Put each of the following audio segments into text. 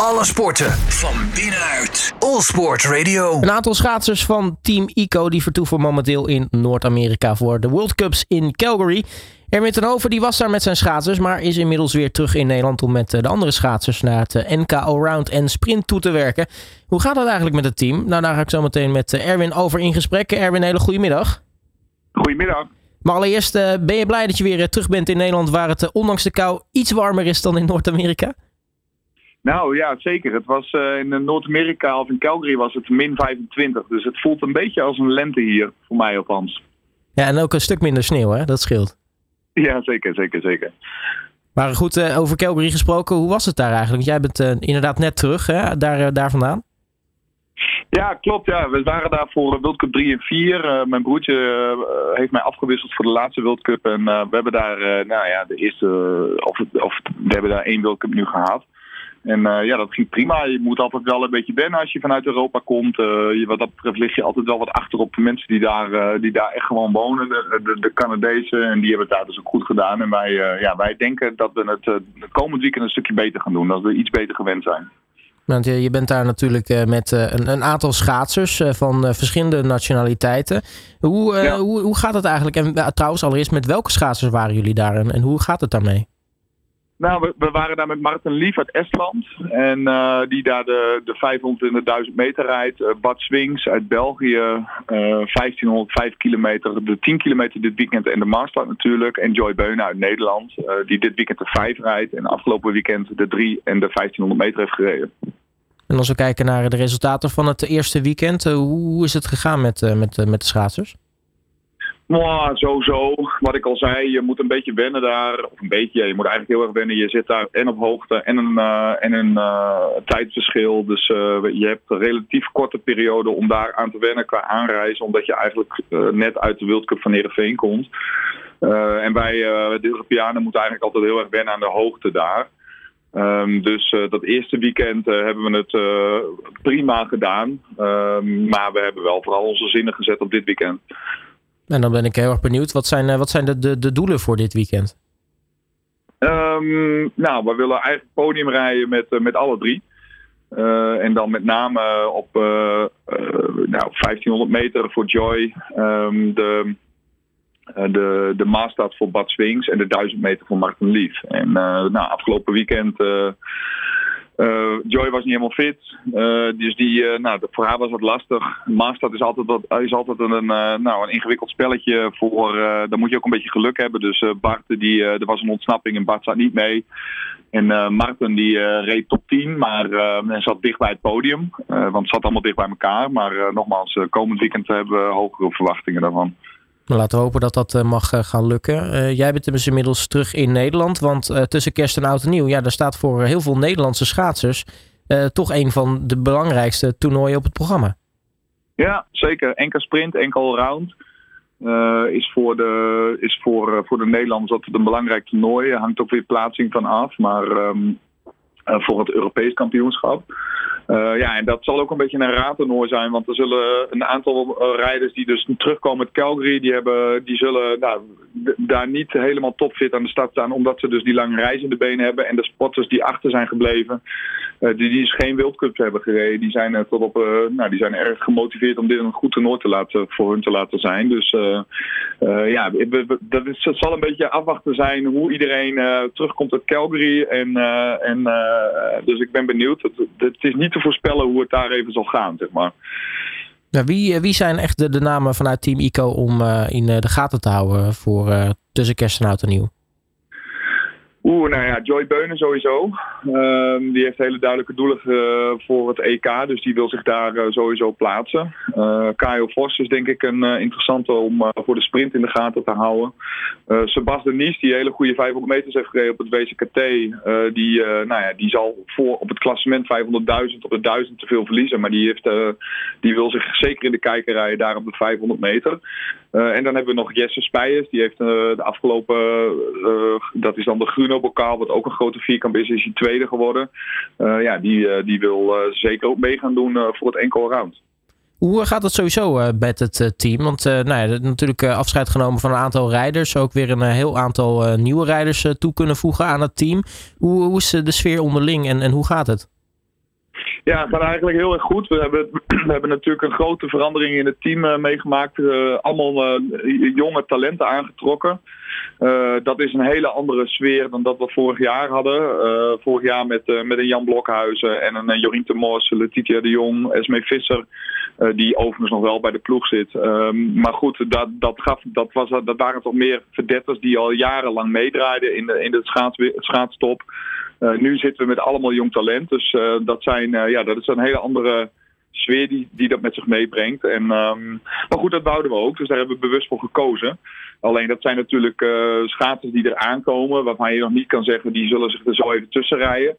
Alle sporten van binnenuit. All Sport Radio. Een aantal schaatsers van Team ICO die vertoeven momenteel in Noord-Amerika voor de World Cups in Calgary. Erwin ten Hoven die was daar met zijn schaatsers, maar is inmiddels weer terug in Nederland om met eh, de andere schaatsers naar het eh, NK Allround en Sprint toe te werken. Hoe gaat dat eigenlijk met het team? Nou, daar ga ik zo meteen met eh, Erwin over in gesprek. Erwin, hele goedemiddag. Goedemiddag. Maar allereerst, ben je blij dat je weer terug bent in Nederland waar het ondanks de kou iets warmer is dan in Noord-Amerika? Nou ja, zeker. Het was in Noord-Amerika of in Calgary was het min 25. Dus het voelt een beetje als een lente hier, voor mij althans. Ja, en ook een stuk minder sneeuw, hè? Dat scheelt. Ja, zeker, zeker, zeker. Maar goed, uh, over Calgary gesproken, hoe was het daar eigenlijk? Want jij bent uh, inderdaad net terug, hè? Daar, daar vandaan. Ja, klopt. Ja. We waren daar voor World Cup 3 en 4. mijn broertje heeft mij afgewisseld voor de laatste World Cup. En we hebben daar, nou ja, de eerste, of, of we hebben daar één World Cup nu gehad. En uh, ja, dat ging prima. Je moet altijd wel een beetje wennen als je vanuit Europa komt. Uh, je, wat dat betreft lig je altijd wel wat achter op de mensen die daar, uh, die daar echt gewoon wonen. De, de, de Canadezen. En die hebben het daar dus ook goed gedaan. En wij, ja, wij denken dat we het de komend weekend een stukje beter gaan doen. Dat we iets beter gewend zijn. Want je bent daar natuurlijk met een, een aantal schaatsers van verschillende nationaliteiten. Hoe, ja. hoe, hoe gaat het eigenlijk? En trouwens, allereerst, met welke schaatsers waren jullie daar en, en hoe gaat het daarmee? Nou, we, waren daar met Martin Lief uit Estland. En uh, die daar de, de 500 en de 1000 meter rijdt. Uh, Bart Swings uit België. Uh, eh, 1505 kilometer. De 10 kilometer dit weekend en de Maastad natuurlijk. En Joy Beunen uit Nederland. die dit weekend de 5 rijdt. En afgelopen weekend de 3 en de 1500 meter heeft gereden. En als we kijken naar de resultaten van het eerste weekend. hoe is het gegaan met, met, met de schaatsers? Nou, sowieso. Wat ik al zei, je moet een beetje wennen daar. Of een beetje, je moet eigenlijk heel erg wennen. Je zit daar en op hoogte en een, uh, en een uh, tijdverschil. Dus uh, je hebt een relatief korte periode om daar aan te wennen qua aanreizen. Omdat je eigenlijk net uit de World van Heerenveen komt. en wij, de Europeanen, moeten eigenlijk altijd heel erg wennen aan de hoogte daar. Um, dus dat eerste weekend hebben we het prima gedaan. Um, maar we hebben wel vooral onze zinnen gezet op dit weekend. En dan ben ik heel erg benieuwd. Wat zijn, eh, wat zijn de, de, doelen voor dit weekend? Um, nou, we willen eigenlijk podium rijden met, uh, met alle drie. Uh, en dan met name op nou, 1500 meter voor Joy. Um, de, de, de Maastad voor Bad Swings. En de 1000 meter voor Martin Lief. En nou, afgelopen weekend uh, Joy was niet helemaal fit. Uh, dus die, uh, nou, voor haar was het lastig. Maastad is altijd, wat, is altijd een, nou, een ingewikkeld spelletje. Voor, dan moet je ook een beetje geluk hebben. Dus Bart, die, er was een ontsnapping en Bart zat niet mee. En Martin die reed top 10, maar uh, zat dicht bij het podium. want het zat allemaal dicht bij elkaar. Maar nogmaals, komend weekend hebben we hogere verwachtingen daarvan. Laten we hopen dat dat eh, mag eh, gaan lukken. Uh, jij bent dus inmiddels terug in Nederland. Want tussen kerst en oud en nieuw, ja, daar staat voor heel veel Nederlandse schaatsers toch een van de belangrijkste toernooien op het programma. Ja, zeker. Enkel sprint, enkel round. is voor de, is voor, voor de Nederlanders altijd een belangrijk toernooi. Er hangt ook weer plaatsing van af. Maar um, voor het Europees kampioenschap. Uh, ja, en dat zal ook een beetje een raadtoernooi zijn, want er zullen een aantal uh, rijders die dus terugkomen uit Calgary, die, hebben, die zullen nou, daar niet helemaal topfit aan de start staan, omdat ze dus die lange reis in de benen hebben. En de spotters die achter zijn gebleven, uh, die, die dus geen World hebben gereden, die zijn, tot op, nou, die zijn erg gemotiveerd om dit een goed toernooi te laten, voor hun te laten zijn. Dus ja, dat is, het zal een beetje afwachten zijn hoe iedereen terugkomt uit Calgary. En, en, dus ik ben benieuwd. Het, het is niet te voorspellen hoe het daar even zal gaan, zeg maar. Nou, wie, eh, wie zijn echt de, de namen vanuit Team ICO om uh, in uh, de gaten te houden voor tussen kerst en oud en nieuw? Oeh, nou ja, Joy Beunen sowieso. Um, die heeft hele duidelijke doelen uh, voor het EK, dus die wil zich daar uh, sowieso plaatsen. Uh, Vos is denk ik een interessante om voor de sprint in de gaten te houden. Sebas de Nies, die hele goede 500 meters heeft gereden op het WCKT, die, nou ja, die zal voor op het klassement 500.000 op de 1000 te veel verliezen. Maar die, heeft, die wil zich zeker in de kijker rijden daar op de 500 meter. en dan hebben we nog Jesse Spijers, die heeft de afgelopen, dat is dan de Gruno bokaal, wat ook een grote vierkamp is, is hij tweede geworden. Uh, ja, die, uh, die wil uh, zeker ook mee gaan doen voor het enkel round. Hoe gaat het sowieso met het team? Want nou ja, natuurlijk afscheid genomen van een aantal rijders. Ook weer een heel aantal nieuwe rijders toe kunnen voegen aan het team. Hoe, hoe is de sfeer onderling en, en hoe gaat het? Ja, gaat eigenlijk heel erg goed. We hebben, we hebben natuurlijk een grote verandering in het team uh, meegemaakt. Uh, allemaal uh, jonge talenten aangetrokken. dat is een hele andere sfeer dan dat we vorig jaar hadden. vorig jaar met, met een Jan Blokhuizen en een Jorien de Mos, Letitia de Jong, Esme Visser. die overigens nog wel bij de ploeg zit. Um, maar goed, dat, dat, gaf, dat, was, dat waren toch meer verdetters die al jarenlang meedraaiden in de, in de schaats, schaatstop. Uh, nu zitten we met allemaal jong talent. Dus uh, dat, zijn, uh, ja, dat is een hele andere sfeer die, die dat met zich meebrengt. En, um, maar goed, dat wouden we ook. Dus daar hebben we bewust voor gekozen. Alleen dat zijn natuurlijk schaatsers die er aankomen. Waarvan je nog niet kan zeggen, die zullen zich er zo even tussen rijden.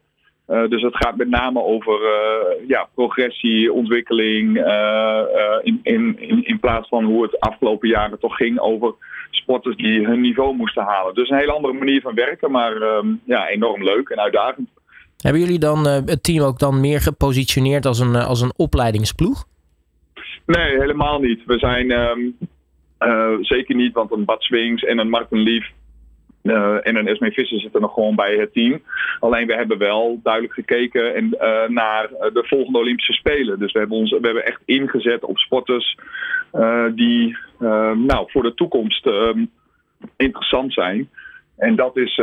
Uh, dus het gaat met name over uh, ja, progressie, ontwikkeling. Uh, in, in, in plaats van hoe het afgelopen jaren toch ging over sporters die hun niveau moesten halen. Dus een hele andere manier van werken, maar ehm, ja, enorm leuk en uitdagend. Hebben jullie dan het team ook dan meer gepositioneerd als een, als een opleidingsploeg? Nee, helemaal niet. We zijn um, zeker niet, want een Bad Swings en een Martin Lief en een Esme Visser zitten nog gewoon bij het team. Alleen we hebben wel duidelijk gekeken en, uh, naar de volgende Olympische Spelen. Dus we hebben, ons, we hebben echt ingezet op sporters die nou, voor de toekomst ehm, interessant zijn. En dat is,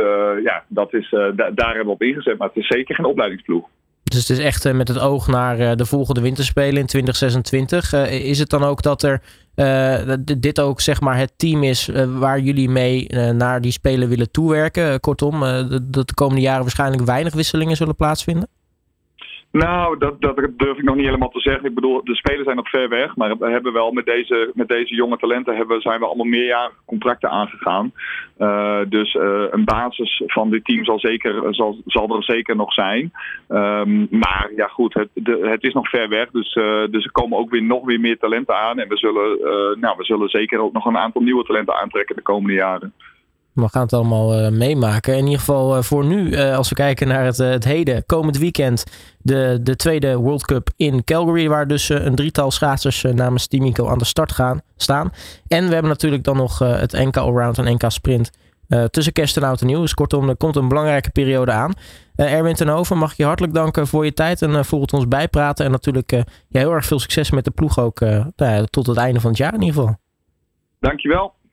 ja, dat is, da daar hebben we op ingezet. Maar het is zeker geen opleidingsploeg. Dus het is echt met het oog naar de volgende winterspelen in 2026. is het dan ook dat er dit ook zeg maar het team is waar jullie mee naar die spelen willen toewerken. kortom, dat de komende jaren waarschijnlijk weinig wisselingen zullen plaatsvinden? Nou, dat, dat durf ik nog niet helemaal te zeggen. Ik bedoel, de spelers zijn nog ver weg. Maar we hebben wel met deze, met deze jonge talenten hebben, zijn we allemaal meerjarig contracten aangegaan. Uh, dus uh, een basis van dit team zal, zeker, zal, zal er zeker nog zijn. Um, maar ja, goed, het, de, het is nog ver weg. Dus, uh, dus er komen ook weer nog weer meer talenten aan. En we zullen, nou, we zullen zeker ook nog een aantal nieuwe talenten aantrekken de komende jaren. We gaan het allemaal uh, meemaken. In ieder geval uh, voor nu, uh, als we kijken naar het, het heden, komend weekend, de, de tweede World Cup in Calgary, waar dus een drietal schaatsers namens Team Ico aan de start gaan staan. En we hebben natuurlijk dan nog het NK Allround en NK Sprint tussen kerst en oud en nieuw. Dus kortom, er komt een belangrijke periode aan. Erwin Tenhoven, mag ik je hartelijk danken voor je tijd en voor het ons bijpraten. En natuurlijk ja, heel erg veel succes met de ploeg ook nou tot het einde van het jaar in ieder geval. Dankjewel.